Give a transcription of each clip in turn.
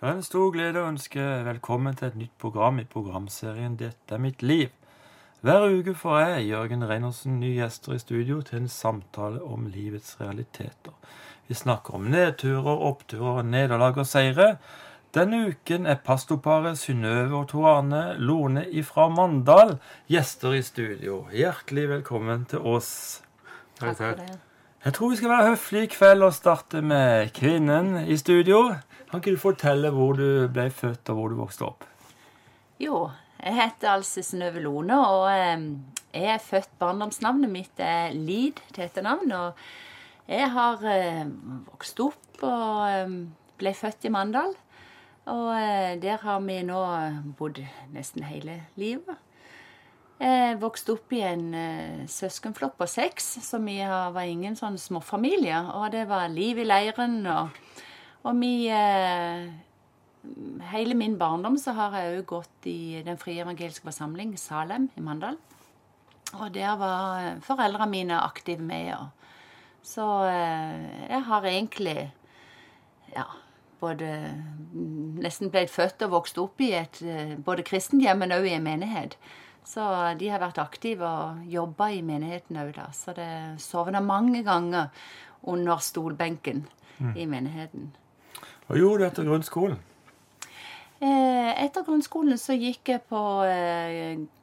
Det er en stor glede å ønske velkommen til et nytt program i programserien Dette er mitt liv. Hver uke får jeg, Jørgen Reinersen, nye gjester i studio til en samtale om livets realiteter. Vi snakker om nedturer, oppturer, nederlag og seire. Denne uken er pastorparet Synnøve og Tor Arne Lone ifra Mandal gjester i studio. Hjertelig velkommen til oss. Takk for det. Jeg tror vi skal være høflige i kveld og starte med kvinnen i studio. Kan ikke du fortelle hvor du ble født og hvor du vokste opp? Jo, jeg heter altså Synnøve Lone, og eh, jeg er født Barndomsnavnet mitt er Lid til etternavn. Og jeg har eh, vokst opp og eh, ble født i Mandal. Og der har vi nå bodd nesten hele livet. Jeg vokste opp i en søskenflokk på seks, så vi var ingen sånn småfamilie. Og det var liv i leiren. og og vi Hele min barndom så har jeg òg gått i Den frie evangeliske forsamling, Salem i Mandal. Og der var foreldrene mine aktive med. Og. Så jeg har egentlig ja, både nesten blitt født og vokst opp i et både kristent hjem, men òg i en menighet. Så de har vært aktive og jobba i menigheten òg, da. Så det sovna mange ganger under stolbenken mm. i menigheten. Hva gjorde du etter grunnskolen? Etter grunnskolen så gikk jeg på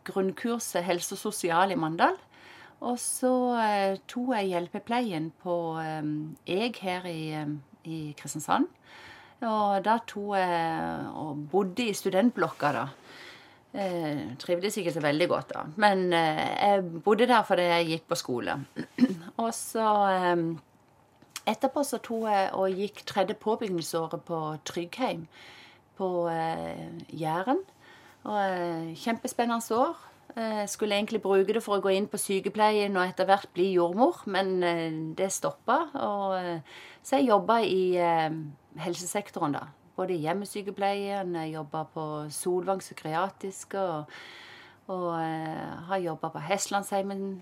grunnkurset helse og sosial i Mandal. Og så tok jeg hjelpepleien på EG her i, i Kristiansand. Og da tok jeg og bodde i studentblokka, da. Eh, trivdes ikke så veldig godt, da. Men jeg bodde der fordi jeg gikk på skole. Og så Etterpå så tok jeg og gikk tredje påbygningsåret på Tryggheim på eh, Jæren. Og eh, Kjempespennende år. Jeg skulle egentlig bruke det for å gå inn på sykepleien og etter hvert bli jordmor, men eh, det stoppa. Så jeg jobba i eh, helsesektoren, da. Både i hjemmesykepleien, jeg jobba på Solvang psykiatrisk og og eh, har jobba på Hestlandsheimen.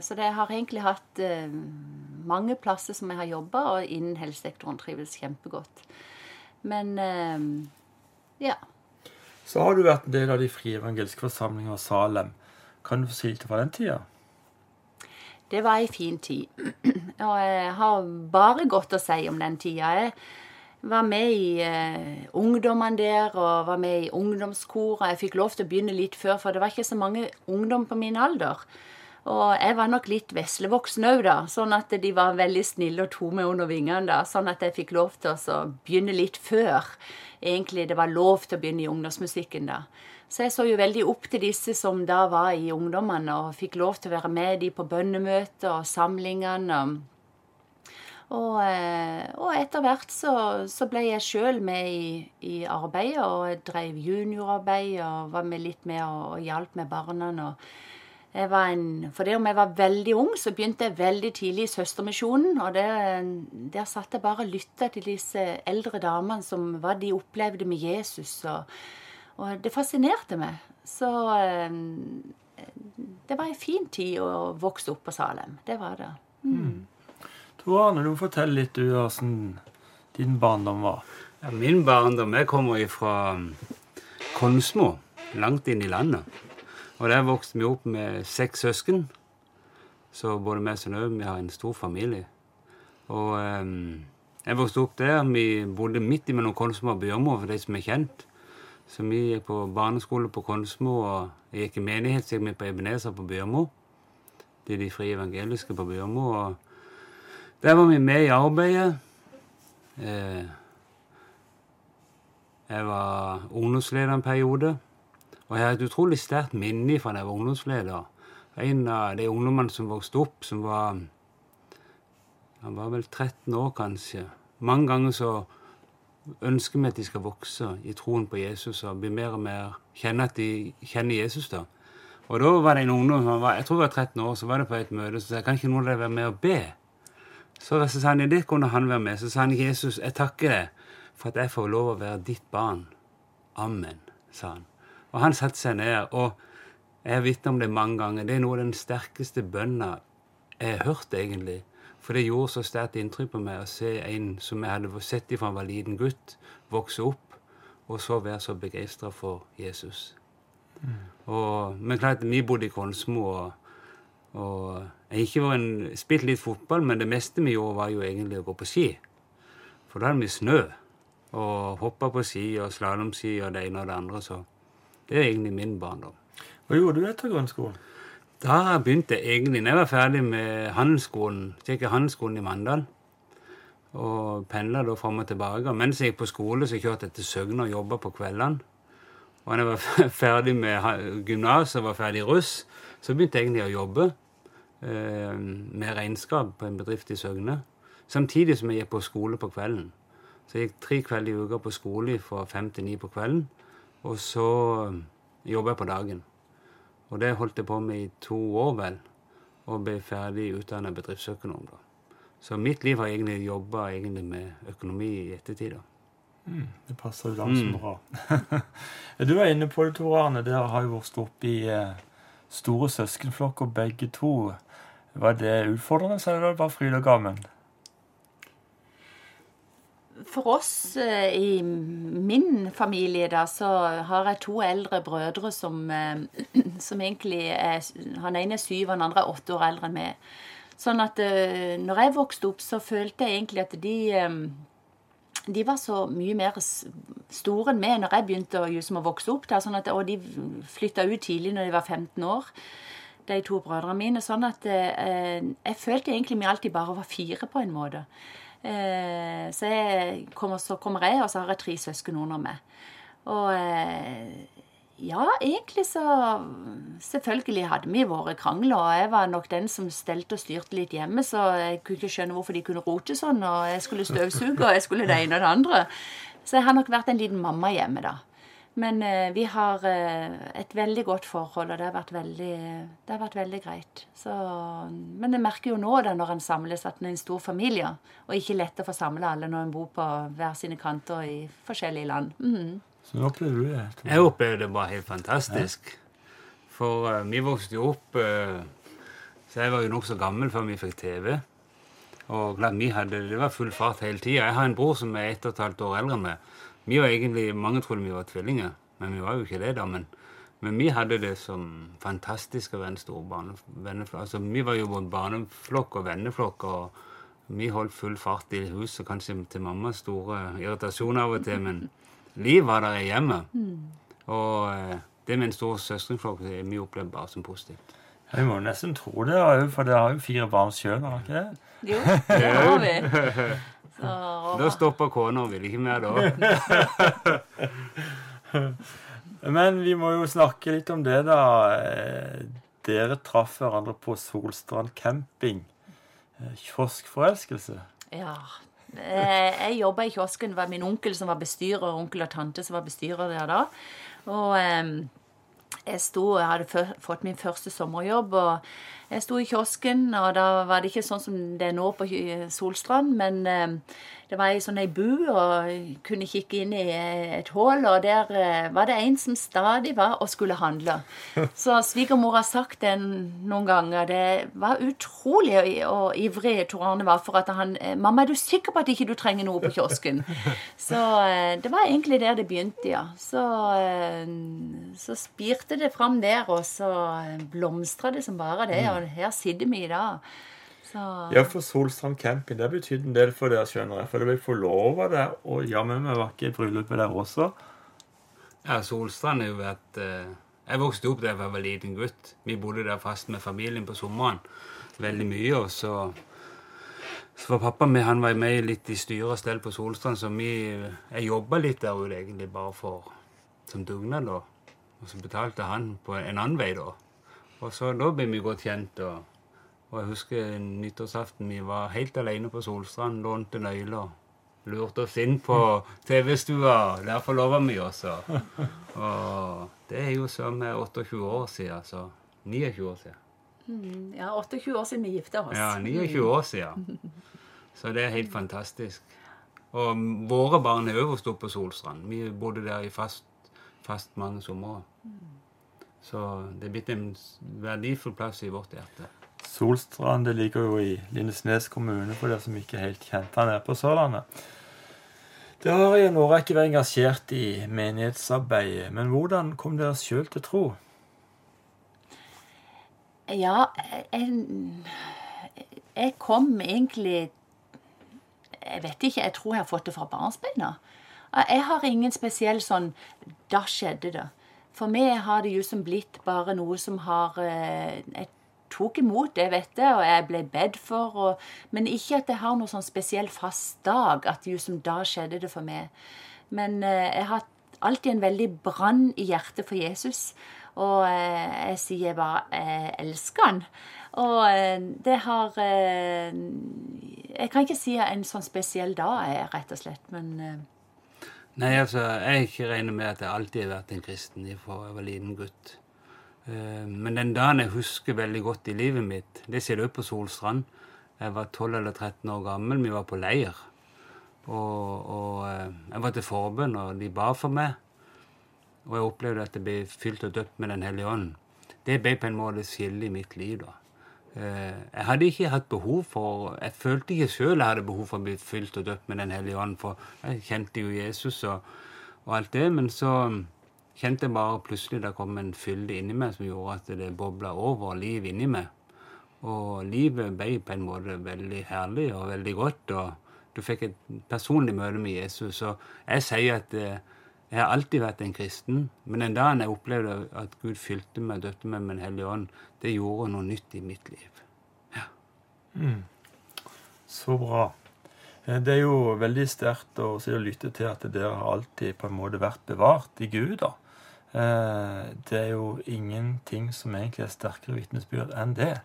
så det har egentlig hatt eh, mange plasser som jeg har jobba, og innen helsesektoren trives kjempegodt. Men eh, ja. Så har du vært en del av de frie evangeliske forsamlinger Salem. Kan du få si litt fra den tida? Det var ei en fin tid. Og jeg har bare godt å si om den tida. Jeg var med i eh, ungdommene der og var med i ungdomskoret. Jeg fikk lov til å begynne litt før, for det var ikke så mange ungdom på min alder. Og jeg var nok litt veslevoksen òg, da, sånn at de var veldig snille og tok meg under vingene. da, Sånn at jeg fikk lov til å begynne litt før egentlig det var lov til å begynne i ungdomsmusikken. da. Så jeg så jo veldig opp til disse som da var i ungdommene, og fikk lov til å være med de på bønnemøter og samlingene. og og, eh, og etter hvert så, så, ble jeg sjøl med i, i, arbeidet, og jeg drev juniorarbeid og var med litt med og, og hjalp med barna. Og jeg var en, for det om jeg var veldig ung, så begynte jeg veldig tidlig i Søstermisjonen. Og der, der satt jeg bare og lytta til disse eldre damene som hva de opplevde med Jesus. Og, og det fascinerte meg. Så eh, det var en fin tid å vokse opp på Salem. Det var det. Mm. Tor Arne, du må fortelle litt du, hvordan din barndom var. Ja, min barndom jeg kommer fra um, Konsmo, langt inn i landet. Og Der vokste vi opp med seks søsken. Så både vi og Synnøve har en stor familie. Og um, jeg vokste opp der. Vi bodde midt mellom Konsmo og Bjørmo, for de som er kjent. Så vi gikk på barneskole på Konsmo, og jeg gikk i menighet, så gikk vi på Ebenezer på Bjørmo. Det er de frie evangeliske på Bjørmo. og der var vi med i arbeidet. Eh, jeg var ungdomsleder en periode. Og jeg har et utrolig sterkt minne fra da jeg var ungdomsleder. En av de ungdommene som vokste opp, som var Han var vel 13 år, kanskje. Mange ganger så ønsker vi at de skal vokse i troen på Jesus og bli mer og mer kjenne at de kjenner Jesus. da. Og da var det en ungdom som var, jeg tror det var 13 år, så var det på et møte så sa kan ikke noen av dere være med og be? Så, da sa han det kunne han være med. Så sa han Jesus, jeg takker deg for at jeg får lov å være ditt barn. Amen, sa han. Og han satte seg ned. og Jeg har vitnet om det mange ganger. Det er noe av den sterkeste bønna jeg har hørt, egentlig. For det gjorde så sterkt inntrykk på meg å se en som jeg hadde sett fra han var liten gutt, vokse opp og så være så begeistra for Jesus. Og, men klart, vi bodde i Konsmo, og, og jeg har ikke en, spilt litt fotball, men det meste vi gjorde, var jo egentlig å gå på ski. For da hadde vi snø. Og hoppa på ski og slalåmski og det ene og det andre. Så det er egentlig min barndom. Hva gjorde du etter grunnskolen? Da begynte jeg egentlig Når jeg var ferdig med handelsskolen, så gikk jeg handelsskolen i Mandal. Og pendla da fram og tilbake. Og mens jeg gikk på skole, så kjørte jeg til Søgne og jobba på kveldene. Og når jeg var ferdig med gymnas og var ferdig russ, så begynte jeg egentlig å jobbe med regnskap på en bedrift i Søgne. Samtidig som jeg gikk på skole på kvelden. Så jeg gikk tre kvelder i uka på skole fra fem til ni på kvelden. Og så eh, jobba jeg på dagen. Og det holdt jeg på med i to år, vel. Og ble ferdig utdanna bedriftsøkonom, da. Så mitt liv har egentlig jobba med økonomi i ettertid, da. Det passer jo ganske bra. du var inne på det, Tor Arne. Dere har jo vokst opp i eh, store søskenflokker begge to. Var det utfordrende, eller var det bare fryd og gammen? For oss eh, i min familie, da, så har jeg to eldre brødre som, eh, som egentlig er Han ene er syv, og den andre er åtte år eldre enn meg. Sånn at eh, når jeg vokste opp, så følte jeg egentlig at de de var så mye mer store enn meg når jeg begynte å, liksom, å vokse opp. Da, sånn at, og de flytta ut tidlig når de var 15 år, de to brødrene mine. Sånn at eh, jeg følte egentlig vi alltid bare var fire, på en måte. Eh, så jeg kommer, så kommer jeg, og så har jeg tre søsken under meg. Og eh, ja, egentlig så Selvfølgelig hadde vi våre krangler, og jeg var nok den som stelte og styrte litt hjemme, så jeg kunne ikke skjønne hvorfor de kunne rote sånn, og jeg skulle støvsuge, og jeg skulle det ene og det andre. Så jeg har nok vært en liten mamma hjemme, da. Men eh, vi har eh, et veldig godt forhold, og det har vært veldig, har vært veldig greit. Så, men jeg merker jo nå da når en samles, at en er en stor familie, og ikke lett å få samle alle når en bor på hver sine kanter i forskjellige land. Mhm. Så nå opplever du det. Tor. Jeg opplevde det bare helt fantastisk. For uh, vi vokste jo opp uh, Så jeg var jo nokså gammel før vi fikk TV. Og klart, vi hadde, det var full fart hele tida. Jeg har en bror som er ett og et halvt år eldre enn meg. Vi var egentlig, Mange trodde vi var tvillinger, men vi var jo ikke det. da, Men, men vi hadde det som fantastisk å være en stor barneflokk. Altså, vi var jo både barneflokk og venneflokk. og Vi holdt full fart i huset, kanskje til mammas store irritasjon av og til. men liv var der hjemme. Mm. Og eh, det med en stor søskenflokk er vi opplevd bare som positivt. Vi må nesten tro det, for dere har jo fire barn sjøl, har dere ikke det? Jo, det har vi. Så, Da stopper kona og vil ikke mer da. Men vi må jo snakke litt om det, da. Eh, Dere traff hverandre på Solstrand camping. Eh, Kioskforelskelse. Ja. Eh, Jeg jobba i kiosken. Det var min onkel som var bestyrer, og onkel og tante som var bestyrer der da. Og eh, jeg sto, jeg hadde fått min første sommerjobb, og jeg sto i kiosken, og da var det ikke sånn som det er nå på Solstrand, men eh, det var ei sånn ei bu, og kunne kikke inn i et hull, og der eh, var det en som stadig var og skulle handle. Så svigermor har sagt det noen ganger. Det var utrolig og- ivrig Tor Arne var for at han eh, 'Mamma, er du sikker på at ikke du trenger noe på kiosken?' Så det var egentlig der det begynte, ja. Så, så spirte det fram der, og så blomstra det som bare det. Og her sitter vi i dag. Så Ja, for Solstrand camping det betydde en del for dere, skjønner jeg. For dere ble forlova der, og jammen meg var ikke i bryllupet der også. Ja, Solstrand har jo vært eh, Jeg vokste opp der da jeg var liten gutt. Vi bodde der fast med familien på sommeren veldig mye. og så... Så var pappa med, han var med litt i styre og stell på Solstrand, så vi, jeg jobba litt der ute egentlig bare for som dugnad. da. Og så betalte han på en annen vei, da. Og så da ble vi godt kjent. Og, og jeg husker nyttårsaften vi var helt alene på Solstrand, lånte nøkler. Lurte oss inn på TV-stua. Der forlova vi oss. Og, og det er jo som er 28 år siden. Så 29 år siden. ja, 28 år siden vi gifta oss. Ja, 29 år siden. Så det er helt fantastisk. Og våre barn har også vokst på Solstrand. Vi bodde der i fast, fast mange somre. Så det er blitt en verdifull plass i vårt hjerte. Solstrand det ligger jo i Lindesnes kommune, for dere som ikke er helt kjente han er på Sørlandet. Det har i en årrekke vært engasjert i menighetsarbeidet, men hvordan kom dere sjøl til tro? Ja, jeg, jeg kom egentlig Jeg vet ikke, jeg tror jeg har fått det fra barnsbeina. Jeg har ingen spesiell sånn Da skjedde det. For meg har det jo som blitt bare noe som har eh, Jeg tok imot det, vet jeg, og jeg ble bedt for. Og, men ikke at jeg har noe sånn spesiell fast dag, at jo som da skjedde det for meg. Men eh, jeg har alltid en veldig brann i hjertet for Jesus. Og eh, jeg sier bare jeg elsker han. Og eh, det har eh, Jeg kan ikke si en sånn spesiell dag, rett og slett, men eh, Nei, altså, jeg ikke regner med at jeg alltid har vært en kristen fra jeg var liten gutt. Eh, Men den dagen jeg husker veldig godt i livet mitt, det skjedde også på Solstrand. Jeg var 12 eller 13 år gammel. Vi var på leir. Og, og eh, jeg var til forbønn, og de ba for meg. Og jeg opplevde at jeg ble fylt og døpt med Den hellige ånd. Det ble på en måte skillet i mitt liv. da. Eh, Jeg hadde ikke hatt behov for Jeg følte ikke sjøl jeg hadde behov for å bli fylt og døpt med Den hellige ånd, for jeg kjente jo Jesus og, og alt det. Men så kjente jeg bare plutselig det kom en fylde inni meg som gjorde at det bobla over liv inni meg. Og livet ble på en måte veldig herlig og veldig godt. Og du fikk et personlig møte med Jesus. Og jeg sier at eh, jeg har alltid vært en kristen, men den dagen jeg opplevde at Gud fylte meg og døpte meg med Den hellige ånd, det gjorde noe nytt i mitt liv. Så bra. Eh, Det er jo veldig sterkt å lytte til at dere har alltid på en måte vært bevart i Gud. da. Eh, Det er jo ingenting som egentlig er sterkere vitnesbyrd enn det.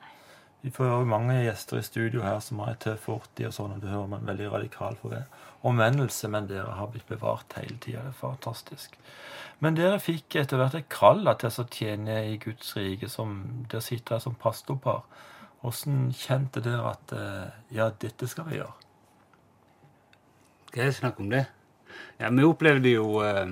Vi får jo mange gjester i studio her som har et tøff fortid og sånn, og du hører man veldig radikal forve- omvendelse, men dere har blitt bevart hele tida. Det er fantastisk. Men dere fikk etter hvert et kall til å tjene i Guds rike, som dere sitter her som pastorpar. Hvordan kjente dere at eh, ja, dette skal vi gjøre? Skal jeg snakke om det? Ja, vi opplevde jo eh,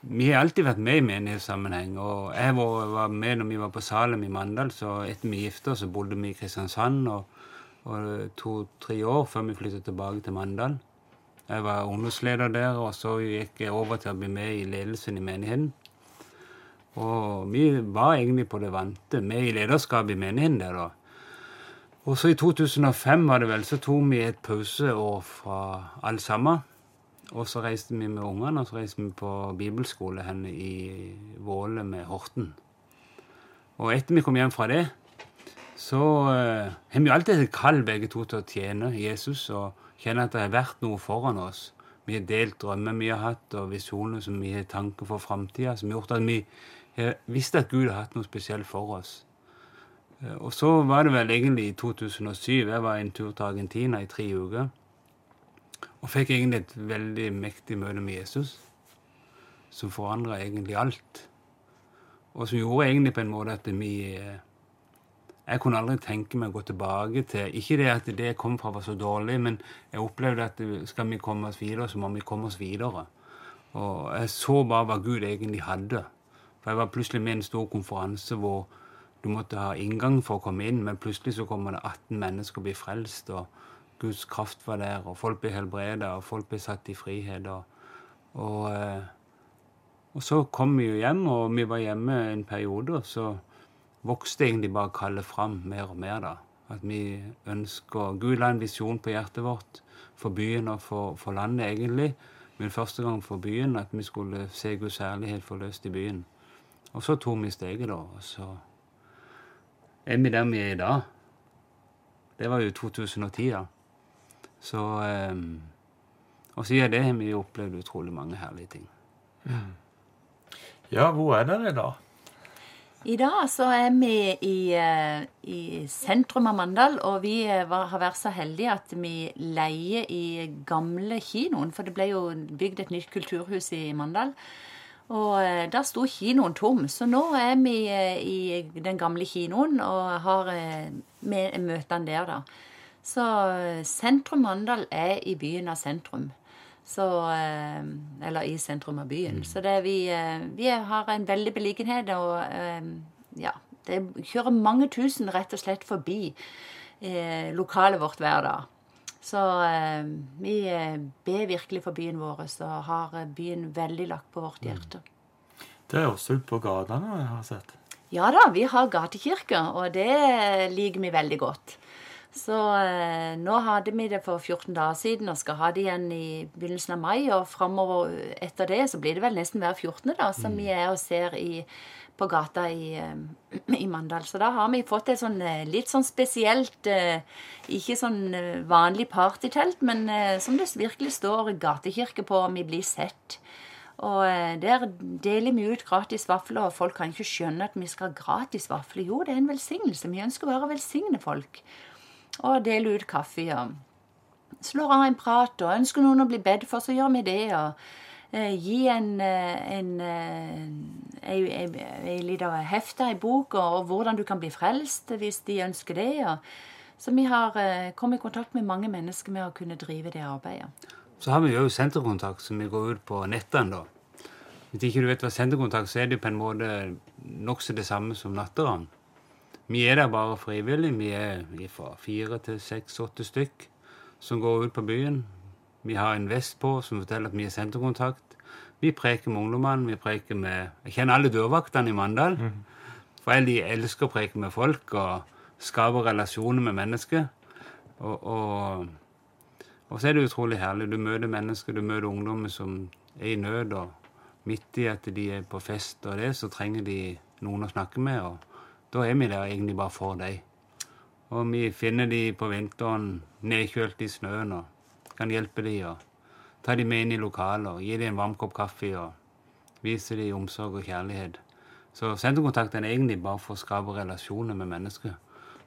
Vi har alltid vært med i menighetssammenheng. Og jeg var, med når vi var på Salem i Mandal, så etter vi gifta så bodde vi i Kristiansand og, og to-tre år før vi flyttet tilbake til Mandal. Jeg var ungdomsleder der, og så gikk jeg over til å bli med i ledelsen i menigheten. Og vi var egentlig på det vante, med i lederskapet i menigheten der, da. Og så i 2005 var det vel, så tok vi et pauseår fra alle sammen. Og så reiste vi med ungene, og så reiste vi på bibelskole henne i Våle med Horten. Og etter vi kom hjem fra det, så eh, har vi alltid et kall begge to til å tjene Jesus og kjenne at det har vært noe foran oss. Vi har delt drømmer vi har hatt, og visjoner som vi har tanker for framtida, som har gjort at vi har visst at Gud har hatt noe spesielt for oss. Eh, Og så var det vel egentlig i 2007. Jeg var en tur til Argentina i tre uker. Og fikk egentlig et veldig mektig møte med Jesus. Som forandra egentlig alt. Og som gjorde egentlig på en måte at vi eh, Jeg kunne aldri tenke meg å gå tilbake til Ikke det at det jeg kom fra, var så dårlig, men jeg opplevde at skal vi komme oss videre, så må vi komme oss videre. Og jeg så bare hva Gud egentlig hadde. For jeg var plutselig med i en stor konferanse hvor du måtte ha inngang for å komme inn, men plutselig så kommer det 18 mennesker og blir frelst, og Guds kraft var der, og folk ble helbreda, og folk ble satt i frihet. Og, og, eh, og så kom vi jo hjem, og vi var hjemme en periode, og så vokste egentlig bare kallet fram mer og mer, da. At vi ønsker Gud la en visjon på hjertet vårt for byen og for, for landet, egentlig. Men første gang for byen, at vi skulle se Guds herlighet forløst i byen. Og så tok vi steget, da. Og så er vi der vi er i dag. Det var jo 2010, da. Så eh, Og siden det har vi opplevd utrolig mange herlige ting. Ja, hvor er dere da? I dag så er vi i, eh, i sentrum av Mandal, og vi eh, var, har vært så heldige at vi leier i gamle kinoen. For det ble jo bygd et nytt kulturhus i Mandal. Og eh, da sto kinoen tom. Så nå er vi i den gamle kinoen og har møtene der, da. Så eh, sentrum Mandal er i byen av sentrum. Så, eh, eller i sentrum av byen. Så det vi, eh, vi har en veldig beliggenhet, og ja, det kjører mange tusen rett og slett forbi eh, lokalet vårt hver dag. Så eh, vi ber virkelig for byen vår, og har byen veldig lagt på vårt hjerte. Det er også ute på gatene, jeg har sett. Ja da, vi har gatekirke, og det liker vi veldig godt. Så eh, nå hadde vi det for 14 dager siden og skal ha det igjen i begynnelsen av mai. Og framover etter det så blir det vel nesten hver 14. da, som vi er og ser i, på gata i, eh, i Mandal. Så da har vi fått et sånn eh, litt sånn spesielt eh, Ikke sånn eh, vanlig partytelt, men eh, som det virkelig står gatekirke på, og vi blir sett. Og der deler vi ut gratis vafler, og folk kan ikke skjønne at vi skal ha gratis vafler. Jo, det er en velsignelse. Vi ønsker bare å velsigne folk. Og deler ut kaffe og slår av en prat. Og ønsker noen å bli bedt for, så gjør vi det. Og eh, gi en, eh, en, eh, ei lita hefte, ei bok, og, og hvordan du kan bli frelst hvis de ønsker det. Og, så vi har eh, kommet i kontakt med mange mennesker med å kunne drive det arbeidet. Så har vi jo senterkontakt, som vi går ut på nettene, da. Hvis ikke du vet hva senterkontakt så er det på en måte nokså det samme som Natteravn. Vi er der bare frivillig. Vi er fra fire til seks, åtte stykk som går ut på byen. Vi har en vest på som forteller at vi er senterkontakt. Vi preker med ungdommene. Vi preker med Jeg kjenner alle dørvaktene i Mandal. For jeg elsker å preke med folk og skape relasjoner med mennesker. Og, og, og så er det utrolig herlig. Du møter mennesker, du møter ungdommer som er i nød. og midt i at de er på fest og det, så trenger de noen å snakke med. og Da er vi der egentlig bare for dem. Og vi finner de på vinteren nedkjølt i snøen og kan hjelpe de og ta de med inn i lokalet og gi dem en varm kopp kaffe og vise dem omsorg og kjærlighet. Så senterkontakten er egentlig bare for å skape relasjoner med mennesker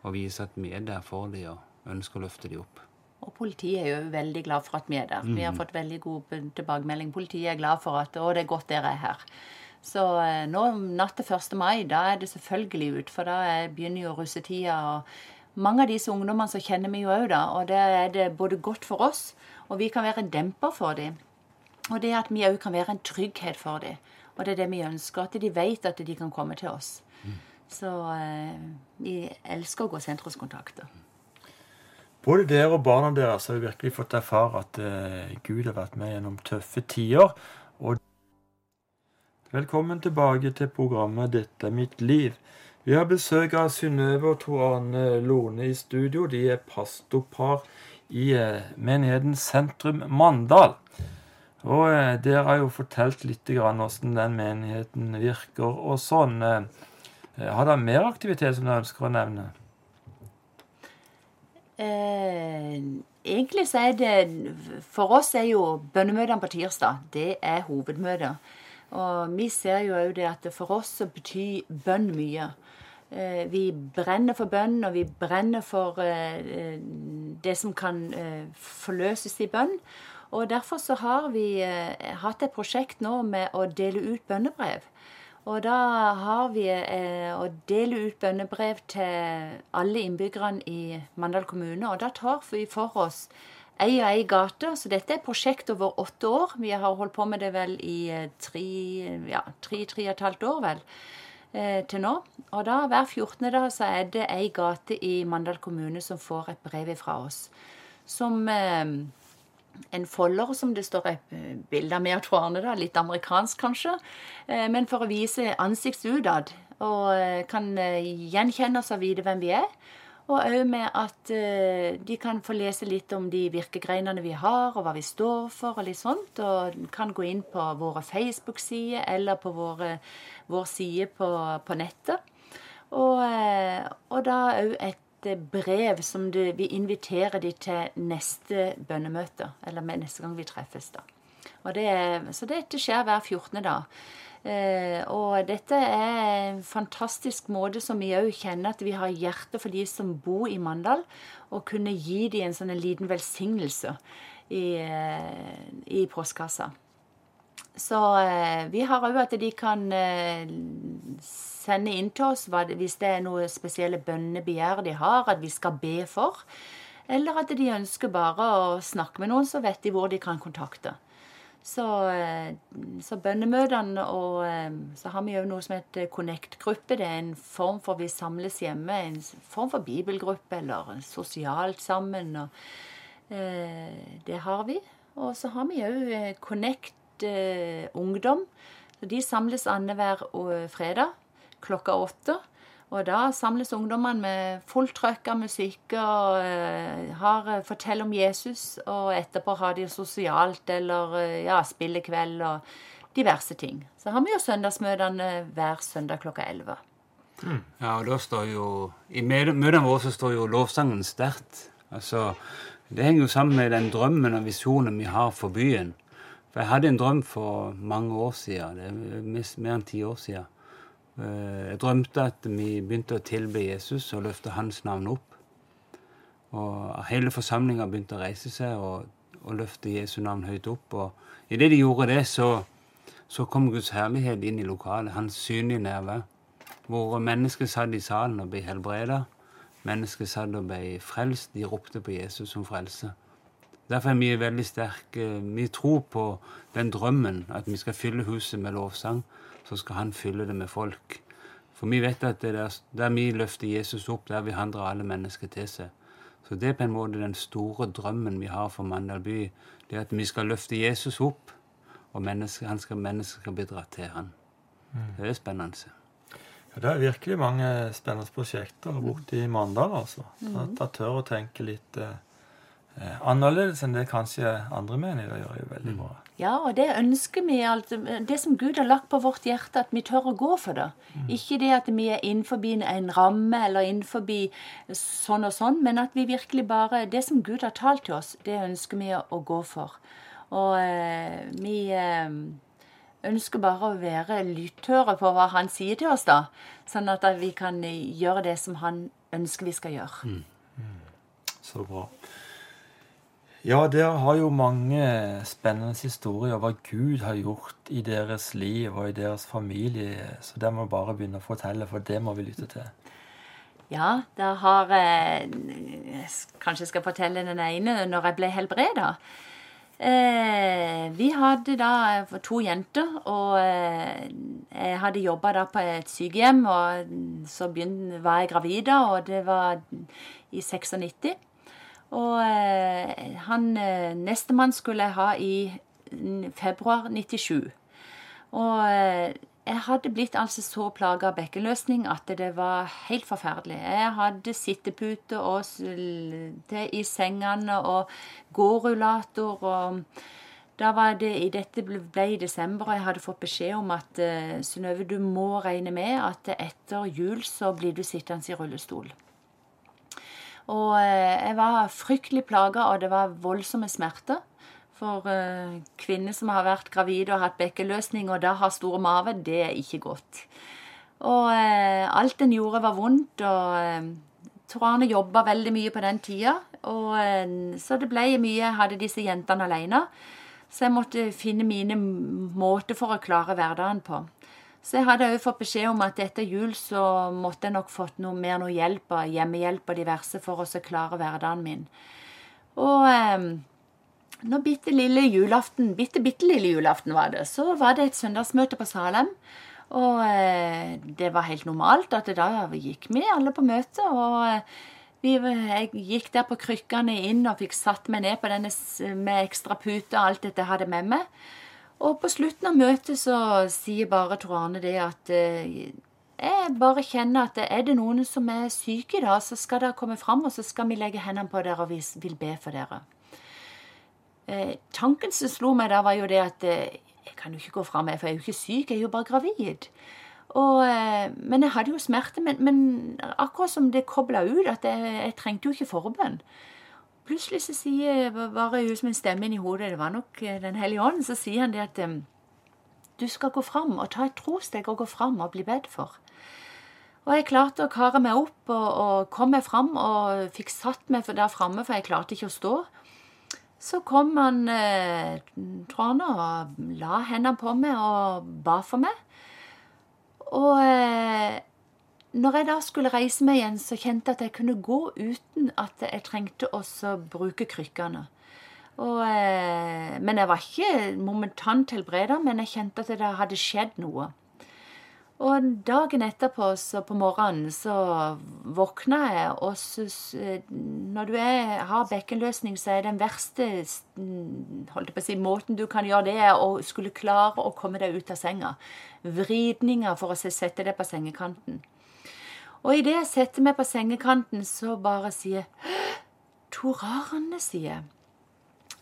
og vise at vi er der for dem og ønsker å løfte dem opp. Og politiet er jo veldig glad for at vi er der. Vi har fått veldig god tilbakemelding. Politiet er glad for at Å, det er godt dere er her. Så eh, nå natt til 1. mai, da er det selvfølgelig ut, for da er, begynner jo russetida. Og mange av disse ungdommene så kjenner vi jo òg, da. Og det er det både godt for oss, og vi kan være en demper for dem. Og det at vi òg kan være en trygghet for dem. Og det er det vi ønsker. At de vet at de kan komme til oss. Så eh, vi elsker å gå sentrumskontakter. Både dere og barna deres har virkelig fått erfare at eh, Gud har vært med gjennom tøffe tider. Og velkommen tilbake til programmet 'Dette er mitt liv'. Vi har besøk av Synnøve og Tor Arne Lone i studio. De er pastorpar i eh, menigheten Sentrum Mandal. Og eh, dere har jo fortalt litt grann hvordan den menigheten virker og sånn. Eh, har dere mer aktivitet som dere ønsker å nevne? Eh, egentlig så er det For oss er jo bønnemøtene på tirsdag det er hovedmøter. Og vi ser jo òg det at for oss så betyr bønn mye. Eh, vi brenner for bønn, og vi brenner for eh, det som kan eh, forløses i bønn. Og derfor så har vi eh, hatt et prosjekt nå med å dele ut bønnebrev. Og da har vi eh, å dele ut bønnebrev til alle innbyggerne i Mandal kommune. Og da tar vi for oss ei og ei gate. Så dette er et prosjekt over åtte år. Vi har holdt på med det vel i eh, tre, ja, tre, og et halvt år, vel, eh, til nå. Og da hver 14. dag så er det ei gate i Mandal kommune som får et brev fra oss. Som eh, en folder som det står et eh, bilde av meg og Tor da, litt amerikansk kanskje, eh, men for å vise ansiktet utad. Og kan gjenkjenne oss og vite hvem vi er. Og òg med at eh, de kan få lese litt om de virkegreinene vi har, og hva vi står for, og litt sånt. Og kan gå inn på våre Facebook-sider eller på våre, vår side på, på nettet. Og, eh, og da òg et et brev som du, vi inviterer de til neste bønnemøte. Eller neste gang vi treffes, da. Det, så dette skjer hver 14. dag. Eh, og dette er en fantastisk måte som vi òg kjenner at vi har hjerte for de som bor i Mandal, og kunne gi dem en sånn liten velsignelse i, eh, i postkassa. Så eh, vi har òg at de kan sende inn til oss hvis det er noe spesielle bønnebegjær de har, at vi skal be for. Eller at de ønsker bare å snakke med noen, så vet de hvor de kan kontakte. Så, eh, så bønnemøtene og eh, så har vi jo noe som heter Connect-gruppe. Det er en form for vi samles hjemme. En form for bibelgruppe eller sosialt sammen. og Eh, det har vi. Og så har vi òg Connect eh, Ungdom. Så de samles annenhver eh, fredag klokka åtte. Og da samles ungdommene med fullt trøkk av musikk og uh, har, forteller om Jesus. Og etterpå har de sosialt eller uh, ja, spillekveld og diverse ting. Så har vi jo søndagsmøtene hver søndag klokka 11. Mm. Ja, og da står jo I møtene våre så står jo lovsangen sterkt. Altså, det henger jo sammen med den drømmen og visjonen vi har for byen. For jeg hadde en drøm for mange år siden. Det er mer enn ti år siden. Eh, jeg drømte at vi begynte å tilbe Jesus og løfte hans navn opp. Og hele forsamlinga begynte å reise seg og, og, løfte Jesu navn høyt opp. Og idet de gjorde det, så, så, kom Guds herlighet inn i lokalet. Hans synlige nærvær. Hvor mennesker satt i salen og ble helbreda. Mennesker satt og ble frelst. De ropte på Jesus som frelse. Derfor er vi veldig sterke. Vi tror på den drømmen at vi skal fylle huset med lovsang så skal han fylle det med folk. For vi vet at det der, der vi løfter Jesus opp, der vil han dra alle mennesker til seg. Så det er på en måte den store drømmen vi har for Mandal by. Det at vi skal løfte Jesus opp, og mennesker, han skal, mennesker skal bli dratt til han. Mm. Det er spennende. Ja, det er virkelig mange spennende prosjekter borte i Mandal. altså. Mm. At jeg tør å tenke litt eh, annerledes enn det kanskje andre menigheter gjør, er jo veldig mm. bra. Ja, og det ønsker vi. Altså, det som Gud har lagt på vårt hjerte, at vi tør å gå for det. Mm. Ikke det at vi er innenfor en ramme eller innenfor sånn og sånn, men at vi virkelig bare Det som Gud har talt til oss, det ønsker vi å, gå for. Og eh, vi eh, ønsker bare å være lytthøre på hva han sier til oss, da. Sånn at vi kan gjøre det som han ønsker vi skal gjøre. Mm. Mm. Så bra. Ja, dere har jo mange spennende historier hva Gud har gjort i deres liv og i deres familie. Så det må bare begynne å fortelle, for det må vi lytte til. Ja, da har eh, Kanskje jeg skal fortelle den ene når jeg ble helbreda. Eh, vi hadde da to jenter, og eh, jeg hadde jobba på et sykehjem. Og så begynte, var jeg gravid, og det var i 96. Og eh, han eh, Nestemann skulle jeg ha i februar 97. Og eh, jeg hadde blitt altså så plaga av bekkenløsning at det var helt forferdelig. Jeg hadde sittepute og det i sengene og gårullator. og da var det, Dette ble i desember, og jeg hadde fått beskjed om at uh, Synnøve, du må regne med at etter jul så blir du sittende i rullestol. Og eh, jeg var fryktelig plaga, og det var voldsomme smerter. For uh, kvinner som har vært gravide og hatt bekkeløsning og da har store mave, det er ikke godt. Og uh, alt en gjorde, var vondt. Og Torane jobba veldig mye på den tida. Og, så det ble mye Jeg hadde disse jentene alene. Så jeg måtte finne mine måter for å klare hverdagen på. Så jeg hadde òg fått beskjed om at etter jul så måtte jeg nok fått noe mer noe hjelp av hjemmehjelp og diverse for å klare hverdagen min. Og eh, når bitte lille julaften, bitte, bitte lille julaften var det, så var det et søndagsmøte på Salem. Og eh, det var helt normalt at da gikk vi alle på møte. Og eh, vi, jeg gikk der på krykkene inn og fikk satt meg ned på denne med ekstra pute og alt dette jeg hadde med meg. Og på slutten av møtet så sier bare Tor Arne det at eh, jeg bare kjenner at er det noen som er syke i dag, så skal dere komme fram, og så skal vi legge hendene på dere, og vi vil be for dere. Eh, tanken som slo meg da, var jo det at eh, jeg kan jo ikke gå fram, for jeg er jo ikke syk, jeg er jo bare gravid. Og, eh, men jeg hadde jo smerte. Men, men akkurat som det kobla ut, at jeg, jeg trengte jo ikke forbønn. Plutselig så sier bare hun som en stemme inn i hodet, det var nok eh, Den hellige ånd, så sier han det at um, du skal gå fram og ta et trosteg og gå fram og bli bedt for. Og jeg klarte å kare meg opp og, og kom meg fram og fikk satt meg der framme, for jeg klarte ikke å stå. Så kom han eh, trådende og la hendene på meg og ba for meg. Og eh, når jeg da skulle reise meg igjen, så kjente jeg at jeg kunne gå uten at jeg trengte også bruke krykkene. Og, eh, men jeg var ikke momentant helbreda, men jeg kjente at det hadde skjedd noe. Og dagen etterpå, så på morgenen, så våkna jeg, og så Når du er, har bekkenløsning, så er den verste holdt jeg på å si, måten du kan gjøre det, er å skulle klare å komme deg ut av senga. Vridninger for å sette deg på sengekanten. Og idet jeg setter meg på sengekanten, så bare sier jeg Tor Arne, sier jeg.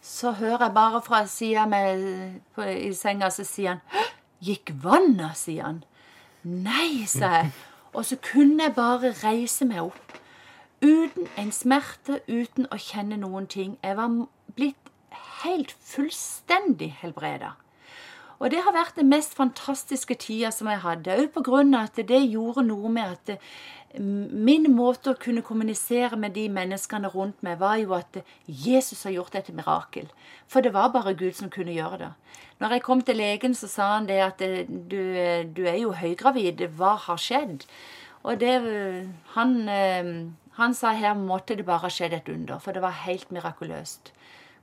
Så hører jeg bare fra sida i senga, så sier han Gikk vannet, sier han. Nei, sa jeg. Og så kunne jeg bare reise meg opp. Uten en smerte, uten å kjenne noen ting. Jeg var blitt helt fullstendig helbreda. Og det har vært den mest fantastiske tida som jeg hadde. Òg av at det gjorde noe med at min måte å kunne kommunisere med de menneskene rundt meg, var jo at Jesus har gjort et mirakel. For det var bare Gud som kunne gjøre det. Når jeg kom til legen, så sa han det at du, du er jo høygravid. Hva har skjedd? Og det Han, han sa her måtte det bare ha skjedd et under, for det var helt mirakuløst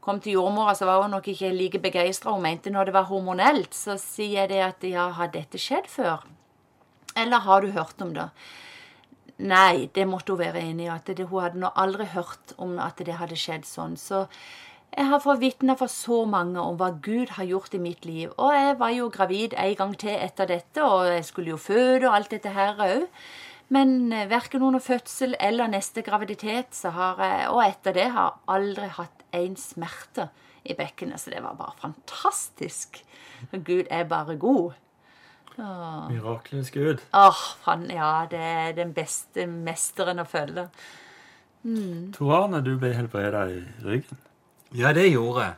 kom til jordmora, så var hun nok ikke like begeistra. Hun mente når det var hormonelt, så sier jeg det at ja, har dette skjedd før? Eller har du hørt om det? Nei, det måtte hun være enig i. at det, Hun hadde nå aldri hørt om at det hadde skjedd sånn. Så jeg har fått vitne for så mange om hva Gud har gjort i mitt liv. Og jeg var jo gravid en gang til etter dette, og jeg skulle jo føde og alt dette her òg. Men verken under fødsel eller neste graviditet så har jeg, og etter det har aldri hatt en smerte i bekkenet. Så det var bare fantastisk. Gud er bare god. Miraklenes Gud. Åh, han, ja, det er den beste mesteren å følge. Tor Arne, du ble helbreda i ryggen. Ja, det gjorde jeg.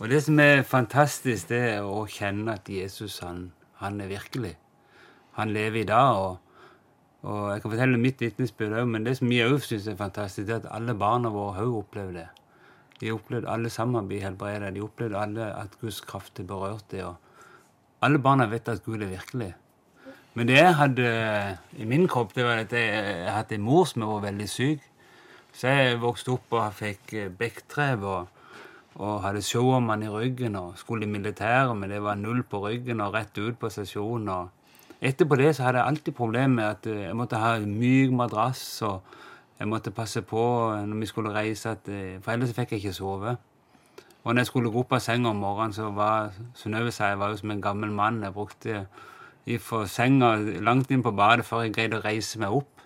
Og det som er fantastisk, det er å kjenne at Jesus, han, han er virkelig. Han lever i dag, og, og jeg kan fortelle mitt vitnesbyrd òg, men det som vi òg syns er fantastisk, det er at alle barna våre òg opplever det. De opplevde alle sammen å bli helbredet. De opplevde alle at Guds kraft er berørt. Og alle barna vet at Gud er virkelig. Men det jeg hadde i min kropp, det var at jeg, hadde en mor som var veldig syk. Så jeg vokste opp og fikk bekktrev og, og hadde showman i ryggen og skulle i militæret, men det var null på ryggen og rett ut på sesjon. Og etterpå det så hadde jeg alltid problemer med at jeg måtte ha myk madrass. og jeg måtte passe på når vi skulle reise, at, for ellers fikk jeg ikke sove. Og når jeg skulle gå opp av senga om morgenen, så var Synnøve jeg var jo som en gammel mann. Jeg brukte fra senga langt inn på badet før jeg greide å reise meg opp.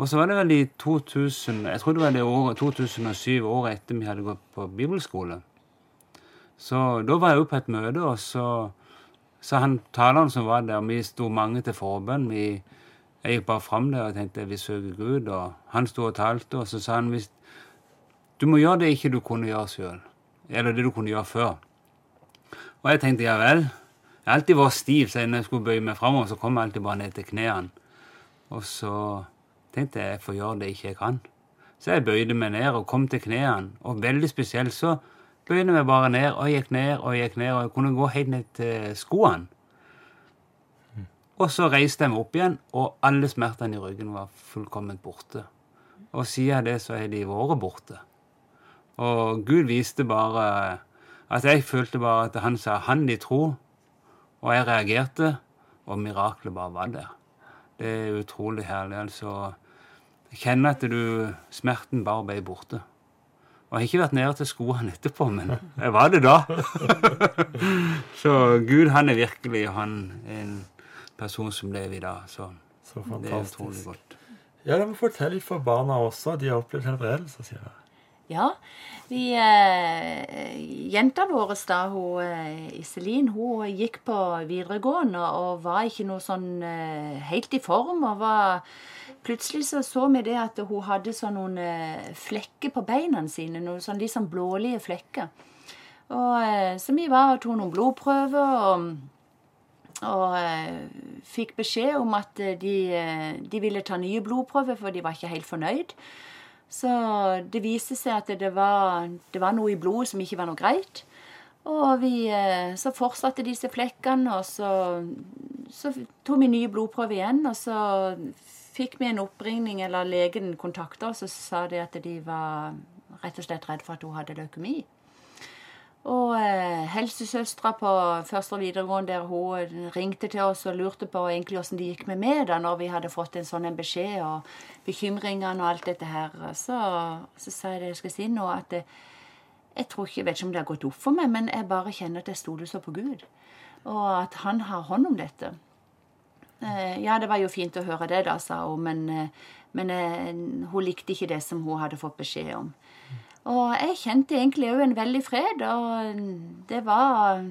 Og så var det vel i 2000, jeg tror det var det året, 2007, året etter vi hadde gått på bibelskole. Så da var jeg jo på et møte, og så sa han taleren som var der, vi sto mange til forbønn. Jeg gikk bare fram der og tenkte vi søker Gud, og han sto og talte, og så sa han hvis du må gjøre det ikke du kunne gjøre sjøl, eller det du kunne gjøre før. Og jeg tenkte ja vel. Jeg har alltid vært stiv, så når jeg skulle bøye meg framover, så kom jeg alltid bare ned til knærne. Og så tenkte jeg jeg får gjøre det ikke jeg kan. Så jeg bøyde meg ned og kom til knærne, og veldig spesielt så bøyde jeg meg bare ned og gikk ned og gikk ned, og jeg kunne gå helt ned til skoene. Og så reiste jeg meg opp igjen, og alle smertene i ryggen var fullkomment borte. Og siden det så er de vært borte. Og Gud viste bare at jeg følte bare at han sa 'han de tro', og jeg reagerte, og miraklet bare var der. Det er utrolig herlig. altså. Jeg kjenner at du, smerten bare ble borte. Og jeg har ikke vært nede til skoene etterpå, men jeg var det da. så Gud, han er virkelig han er en person som lever i dag. Så Så det er utrolig fantastisk. godt. Ja, da må fortelle litt for barna også. De har opplevd helbredelse, sier jeg. Ja, vi eh, Jenta vår, da, hun eh, Iselin, hun gikk på videregående og var ikke noe sånn eh, helt i form. og var Plutselig så så vi det at hun hadde sånn noen eh, flekker på beina sine. Noen sånn litt sånn blålige flekker. Og eh, Så vi var og tok noen blodprøver. og og eh, fikk beskjed om at eh, de, eh, de ville ta nye blodprøver, for de var ikke helt fornøyd. Så det viste seg at det var, det var noe i blodet som ikke var noe greit. Og vi, så fortsatte disse flekkene, og så, så tok vi nye blodprøver igjen. Og så fikk vi en oppringning, eller legen kontakta oss og sa de at de var rett og slett redd for at hun hadde leukemi. Og eh, helsesøstera på første videregående der hun ringte til oss og lurte på egentlig åssen det gikk med meg da når vi hadde fått en sånn en beskjed og bekymringene og alt dette her. Så, så sa jeg det jeg skal si nå, at det, jeg tror ikke, jeg vet ikke om det har gått opp for meg, men jeg bare kjenner at jeg stoler så på Gud. Og at han har hånd om dette. Eh, ja, det var jo fint å høre det, da, sa hun, men, eh, men eh, hun likte ikke det som hun hadde fått beskjed om. Og jeg kjente egentlig òg en veldig fred, og det var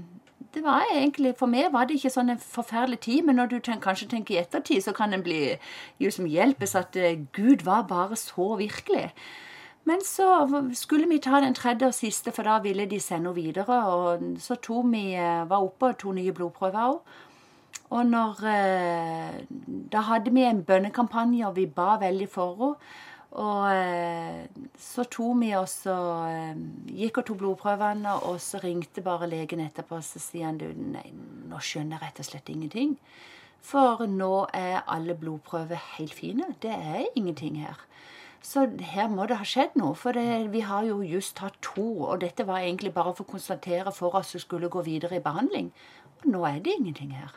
det var egentlig, For meg var det ikke sånn en forferdelig tid, men når du tenker, kanskje tenker i ettertid, så kan en bli liksom hjelpes at uh, Gud var bare så virkelig. Men så skulle vi ta den tredje og siste, for da ville de sende henne videre. Og så tok vi, uh, var oppe og tok nye blodprøver òg. Og når uh, Da hadde vi en bønnekampanje, og vi ba veldig for henne. Og eh, så tok vi oss og eh, gikk og tok blodprøvene, og så ringte bare legen etterpå, og så sier han du, nei, nå skjønner jeg rett og slett ingenting. For nå er alle blodprøver helt fine. Det er ingenting her. Så her må det ha skjedd noe, for det, vi har jo just hatt to. Og dette var egentlig bare for å konstatere for oss som skulle gå videre i behandling. Og nå er det ingenting her.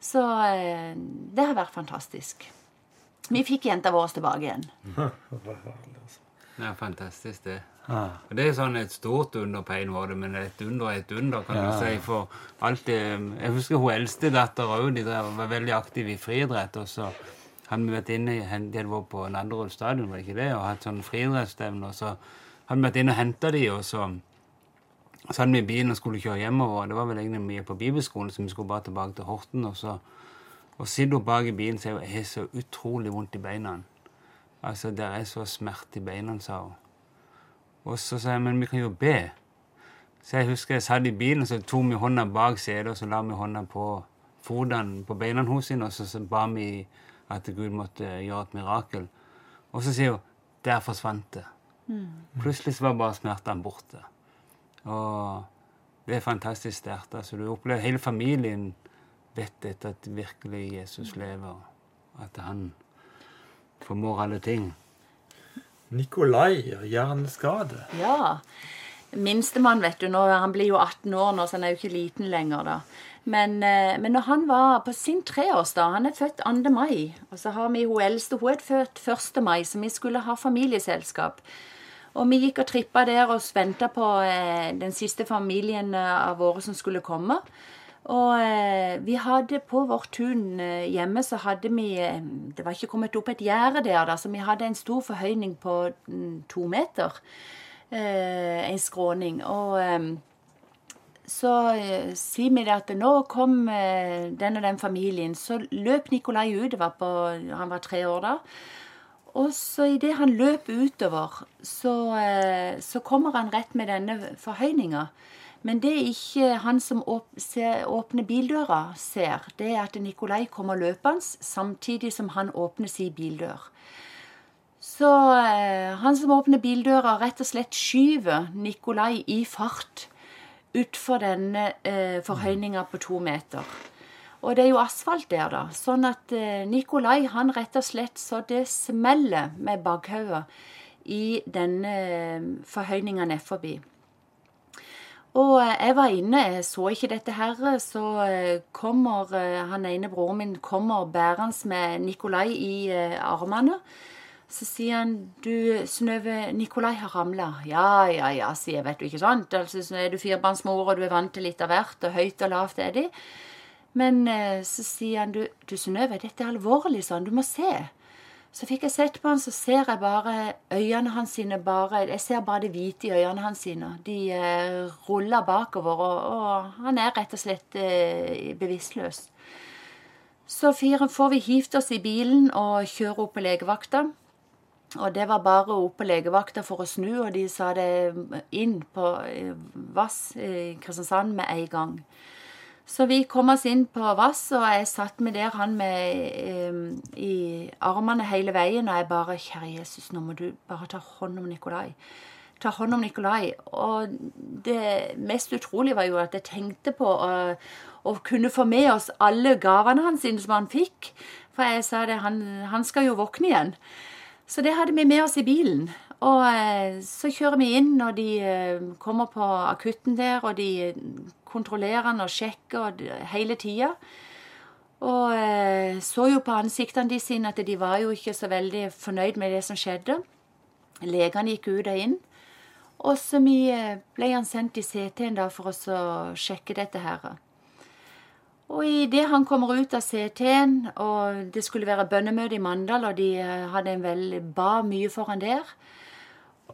Så eh, det har vært fantastisk. Vi fikk jenta vår tilbake igjen. Er fantastisk, det. Ja. Det er sånn et stort under på en måte, men et under er et under, kan Ja, du si. For alt det Jeg husker hun eldste dattera òg. De var veldig aktive i friidrett. Og så hadde vi vært inne De hadde vært på Nadderud stadion, var det ikke det? Og hatt sånn friidrettsstevne. Og så hadde vi vært inne og henta de, og så så hadde vi bilen og skulle kjøre hjemover. Det var vel egentlig mye på bibelskolen, så vi skulle bare tilbake til Horten. Og så og sitter hun bak i bilen og sier hun, har så utrolig vondt i beina. Altså, det er så smerte i beina, sa hun. Og så sa jeg, men vi kan jo be. Så jeg husker jeg satt i bilen, så tok vi hånda bak setet, og så la vi hånda på fotene på beina hos henne, og så, så ba vi at Gud måtte gjøre et mirakel. Og så sier hun der forsvant det. Plutselig så var bare smertene borte. Og det er fantastisk sterkt. Altså, du opplever hele familien vet dette at virkelig Jesus lever, at han formår alle ting. Nikolai hjerneskade. Ja. Minstemann, vet du, nå, han blir jo 18 år nå, så han er jo ikke liten lenger, da. Men, eh, men når han var på sin treårsdag Han er født 2. mai. Og så har vi hun eldste, hun er født 1. mai, så vi skulle ha familieselskap. Og vi gikk og trippa der og venta på eh, den siste familien eh, av våre som skulle komme. Og eh, vi hadde på vårt tun eh, hjemme så hadde vi eh, Det var ikke kommet opp et gjerde der, da, så vi hadde en stor forhøyning på mm, to meter. En skråning. Og så sier vi det at nå kom den og den familien. Så løp Nikolai ut. På, han var tre år da. Og så idet han løp utover, så, så kommer han rett med denne forhøyninga. Men det ikke han som åpner bildøra, ser, det er at Nikolai kommer løpende samtidig som han åpner sin bildør. Så eh, han som åpner bildøra, rett og slett skyver Nikolai i fart utfor denne eh, forhøyninga på to meter. Og det er jo asfalt der, da. Sånn at eh, Nikolai han rett og slett så det smeller med bakhodet i denne eh, forhøyninga nedforbi. Og eh, jeg var inne, jeg så ikke dette her, så eh, kommer eh, han ene broren min kommer bærende med Nikolai i armene. Så sier han du, Synnøve, Nikolai har ramla. Ja, ja, ja, sier jeg, vet du ikke sant. Altså, så er du firebarnsmor, og du er vant til litt av hvert, og høyt og lavt er de. Men så sier han du, du Synnøve, dette er alvorlig sånn, du må se. Så fikk jeg sett på han, så ser jeg bare øynene hans sine bare Jeg ser bare det hvite i øynene hans sine. De eh, ruller bakover, og, og han er rett og slett eh, bevisstløs. Så fire får vi hivt oss i bilen og kjøre opp på legevakta. Og det var bare opp på legevakta for å snu, og de sa det inn på eh, Vass i Kristiansand med en gang. Så vi kom oss inn på Vass, og jeg satt med der han med eh, i armene hele veien, og jeg bare Kjære Jesus, nå må du bare ta hånd om Nikolai. Ta hånd om Nikolai. Og det mest utrolige var jo at jeg tenkte på å, å kunne få med oss alle gavene hans som han fikk. For jeg sa det, han, han skal jo våkne igjen. Så det hadde vi med oss i bilen. Og eh, så kjører vi inn, og de eh, kommer på akutten der, og de kontrollerer han og sjekker hele tida. Og eh, så jo på ansiktene de sine at de var jo ikke så veldig fornøyd med det som skjedde. Legene gikk ut og inn. Og så ble han sendt i CT-en da for å sjekke dette her. Og idet han kommer ut av CT-en, og det skulle være bønnemøte i Mandal, og de hadde en vel, ba mye for han der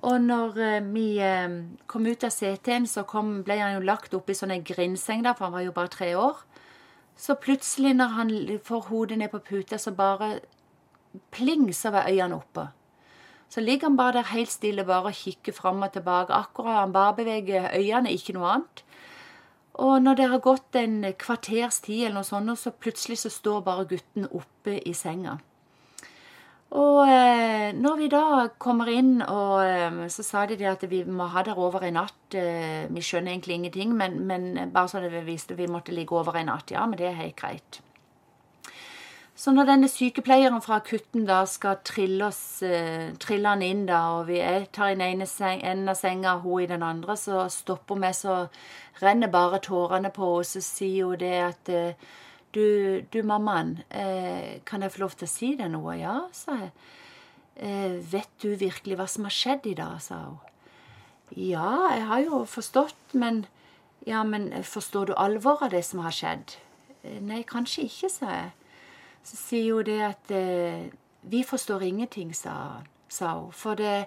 Og når eh, vi eh, kom ut av CT-en, så kom, ble han jo lagt opp i sånn en grindseng, der, for han var jo bare tre år. Så plutselig, når han får hodet ned på puta, så bare pling, så var øynene oppe. Så ligger han bare der helt stille bare og kikker fram og tilbake. Akkurat han bare beveger øynene, ikke noe annet. Og når det har gått en kvarters tid, eller noe sånt, så plutselig så står bare gutten oppe i senga. Og eh, når vi da kommer inn, og eh, så sa de at vi må ha der over en natt. Eh, vi skjønner egentlig ingenting, men, men bare så det visste vi måtte ligge over en natt. Ja, men det er helt greit. Så når denne sykepleieren fra akutten da skal trille oss, eh, trille han inn, da, og vi er, tar inn ene seng, enden av senga, hun i den andre, så stopper vi, så renner bare tårene på, og så sier hun det at eh, du, du mammaen, eh, kan jeg få lov til å si deg noe? Ja, sa jeg. Eh, vet du virkelig hva som har skjedd i dag, sa hun. Ja, jeg har jo forstått, men Ja, men forstår du alvoret av det som har skjedd? «Eh, Nei, kanskje ikke, sa jeg. Så sier hun det at eh, Vi forstår ingenting, sa, sa hun. For det,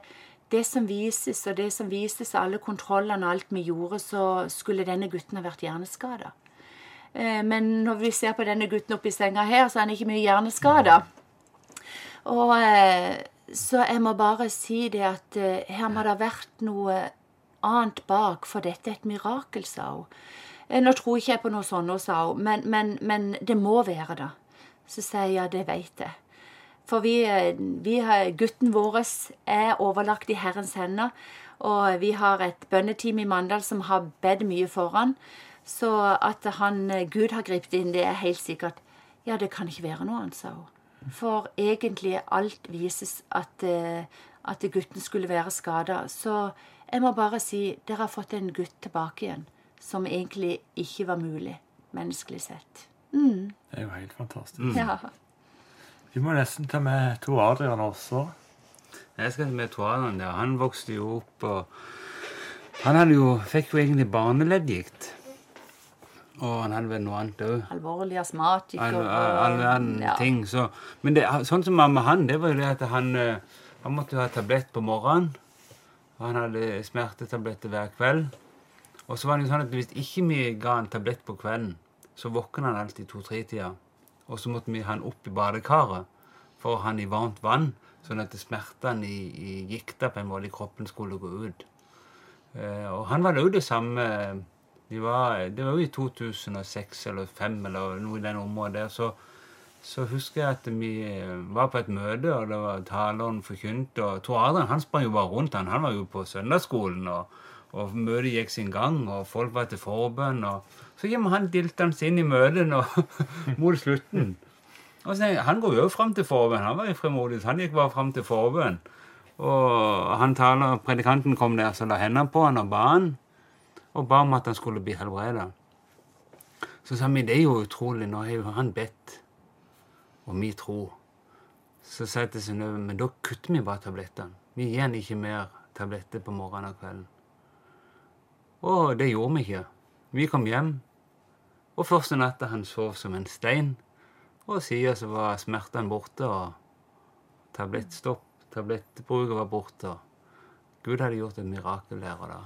det som vises, og det som vises av alle kontrollene og alt vi gjorde, så skulle denne gutten ha vært hjerneskada. Eh, men når vi ser på denne gutten oppi senga her, så er han ikke mye hjerneskada. Og eh, så jeg må bare si det at eh, her må det ha vært noe annet bak, for dette er et mirakel, sa hun. Nå tror ikke jeg på noe sånt, sa hun, men, men, men det må være det. Så sier jeg ja, det vet jeg. For vi, vi gutten vår er overlagt i Herrens hender, og vi har et bønneteam i Mandal som har bedt mye for han. Så at han, eh, Gud har gripet inn, det er helt sikkert. Ja, det kan ikke være noe annet, sa hun. For egentlig alt vises at, eh, at gutten skulle være skada. Så jeg må bare si dere har fått en gutt tilbake igjen som egentlig ikke var mulig menneskelig sett. Mm, Det er jo helt fantastisk. ja. Vi må nesten ta med Tor Adrian også. Jeg skal med Toanen der. Han vokste jo opp og Han hadde jo, fikk jo egentlig barneleddgikt. Og han hadde vel noe annet òg. Alvorlig astmatiker. All, all, all ja. ting. Så, men det, sånn som med han, det var jo det at han, eh, han måtte ha tablett på morgenen. Og han hadde smertetabletter hver kveld. Og så var det jo sånn at hvis ikke vi ga han tablett på kvelden, så våkna han alltid to-tre-tida. Og så måtte vi ha han opp i badekaret for å ha han i varmt vann, sånn at smertene i, i gikta på en måte i kroppen skulle gå ut. Eh, og han var jo det samme vi var, Det var jo i 2006 eller 2005 eller noe i den området. Så, så husker jeg at vi eh, var på et møte, og det var taleren forkynt. Og Tor Adrian han sprang jo bare rundt. Han Han var jo på søndagsskolen, og, og møtet gikk sin gang, og folk var til forbønn. og Så kommer han diltende inn i møtet mot slutten. Og så, Han går jo fram til forbønn. Han var jo fremodig, Han gikk bare fram til forbønn. Og han taler, predikanten kom der så la hendene på han og ba han, og ba om at han skulle bli helbreda. Så sa vi det er jo utrolig, nå har jo han bedt, og vi tror. Så sa jeg til Synnøve men da kutter vi bare tablettene. Vi gir han ikke mer tabletter på morgenen og kvelden. Og det gjorde vi ikke. Vi kom hjem, og første natta han sov som en stein. Og siden så var smertene borte, og tablettstopp, tablettbruket var borte. Gud hadde gjort et mirakel der og da.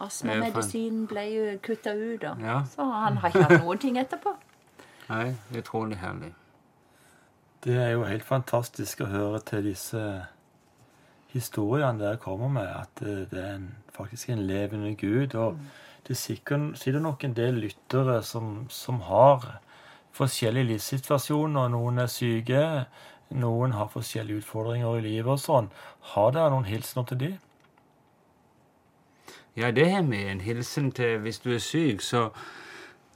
Astmamedisinen ble jo kutta ut, og Ja. Så han har ikke hatt noen ting etterpå. Nei, utrolig herlig. Det er jo helt fantastisk å høre til disse historiene dere kommer med, at det er en, faktisk en levende Gud. Og det sitter nok en del lyttere som, som har forskjellige livssituasjoner. Noen er syke, noen har forskjellige utfordringer i livet og sånn. Har dere noen hilsener til de? Ja, det har vi. En hilsen til hvis du er syk, så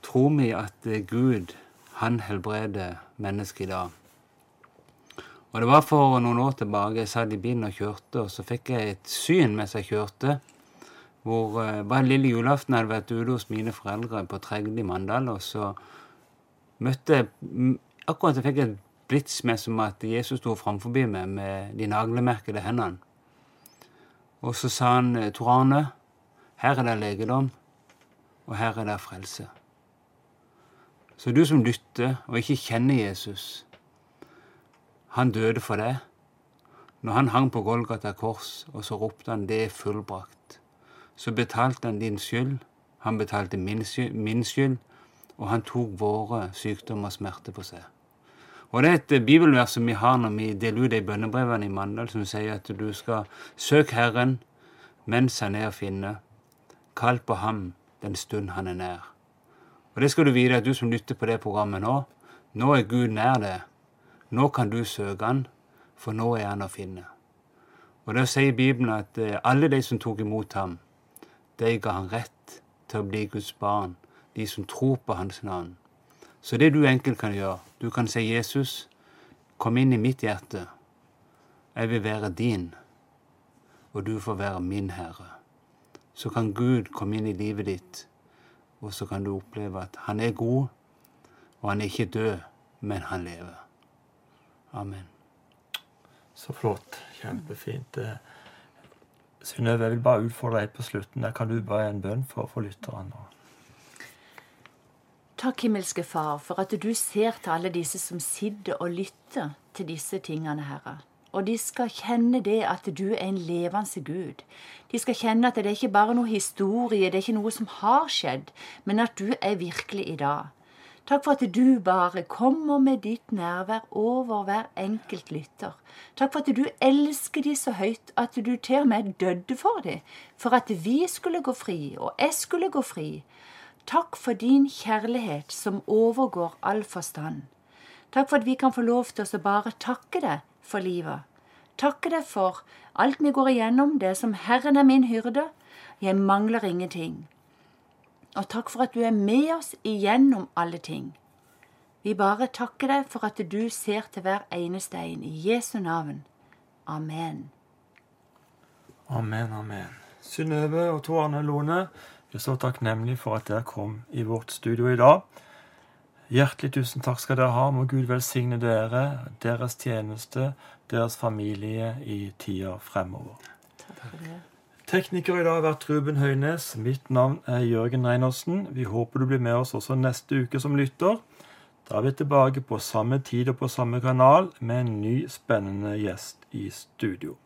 tror vi at eh, Gud, han helbreder mennesket i dag. Og det var for noen år tilbake. Jeg satt i bilen og kjørte, og så fikk jeg et syn mens jeg kjørte. Hvor eh, Bare lille julaften hadde vært ute hos mine foreldre på Tregde i Mandal, og så møtte Akkurat jeg fikk et blits med som at Jesus sto framfor meg med de naglemerkede hendene. Og så sa han, eh, Tor Arne, her er det legedom, og her er det frelse. Så du som lytter og ikke kjenner Jesus, han døde for deg. Når han hang på Golgata kors, og så ropte han 'det er fullbrakt', så betalte han din skyld, han betalte min skyld, min skyld og han tok våre sykdommer og smerte på seg. Og Det er et eh, bibelvers som vi har når vi deler ut de bønnebrevene i Mandal, som sier at du skal søke Herren mens han er å finne. Kall på ham den stund han er nær. Og det skal du vite at du som lytter på det programmet nå, nå er Gud nær deg. Nå kan du søke han, for nå er han å finne. Og da sier Bibelen at eh, alle de som tok imot ham, de ga han rett til å bli Guds barn, de som tror på hans navn. Så det du enkelt kan gjøre, du kan si Jesus, kom inn i mitt hjerte. Jeg vil være din, og du får være min herre. Så kan Gud komme inn i livet ditt, og så kan du oppleve at han er god, og han er ikke død, men han lever. Amen. Så flott. Kjempefint. Synnøve, jeg vil bare utfordre deg på slutten. Der kan du bare en bønn for, for lytterne. nå? Takk, himmelske Far, for at du ser til alle disse som sitter og lytter til disse tingene, Herre. Og de skal kjenne det at du er en levende Gud. De skal kjenne at det er ikke bare noe historie, det er ikke noe som har skjedd, men at du er virkelig i dag. Takk for at du bare kommer med ditt nærvær over hver enkelt lytter. Takk for at du elsker de så høyt at du til og med døde for dem, for at vi skulle gå fri, og jeg skulle gå fri. Takk for din kjærlighet som overgår all forstand. Takk for at vi kan få lov til å bare takke deg for livet. Takke deg for alt vi går igjennom, det som Herren er min hyrde. Jeg mangler ingenting. Og takk for at du er med oss igjennom alle ting. Vi bare takker deg for at du ser til hver eneste en. I Jesu navn. Amen. Amen, amen. Synnøve og to Arne Lone, vi er så takknemlige for at dere kom i vårt studio i dag. Hjertelig tusen takk skal dere ha. Må Gud velsigne dere, deres tjeneste, deres familie i tida fremover. Takk for det. Tekniker i dag har vært Ruben Høines. Mitt navn er Jørgen Reinersen. Vi håper du blir med oss også neste uke som lytter. Da er vi tilbake på samme tid og på samme kanal med en ny spennende gjest i studio.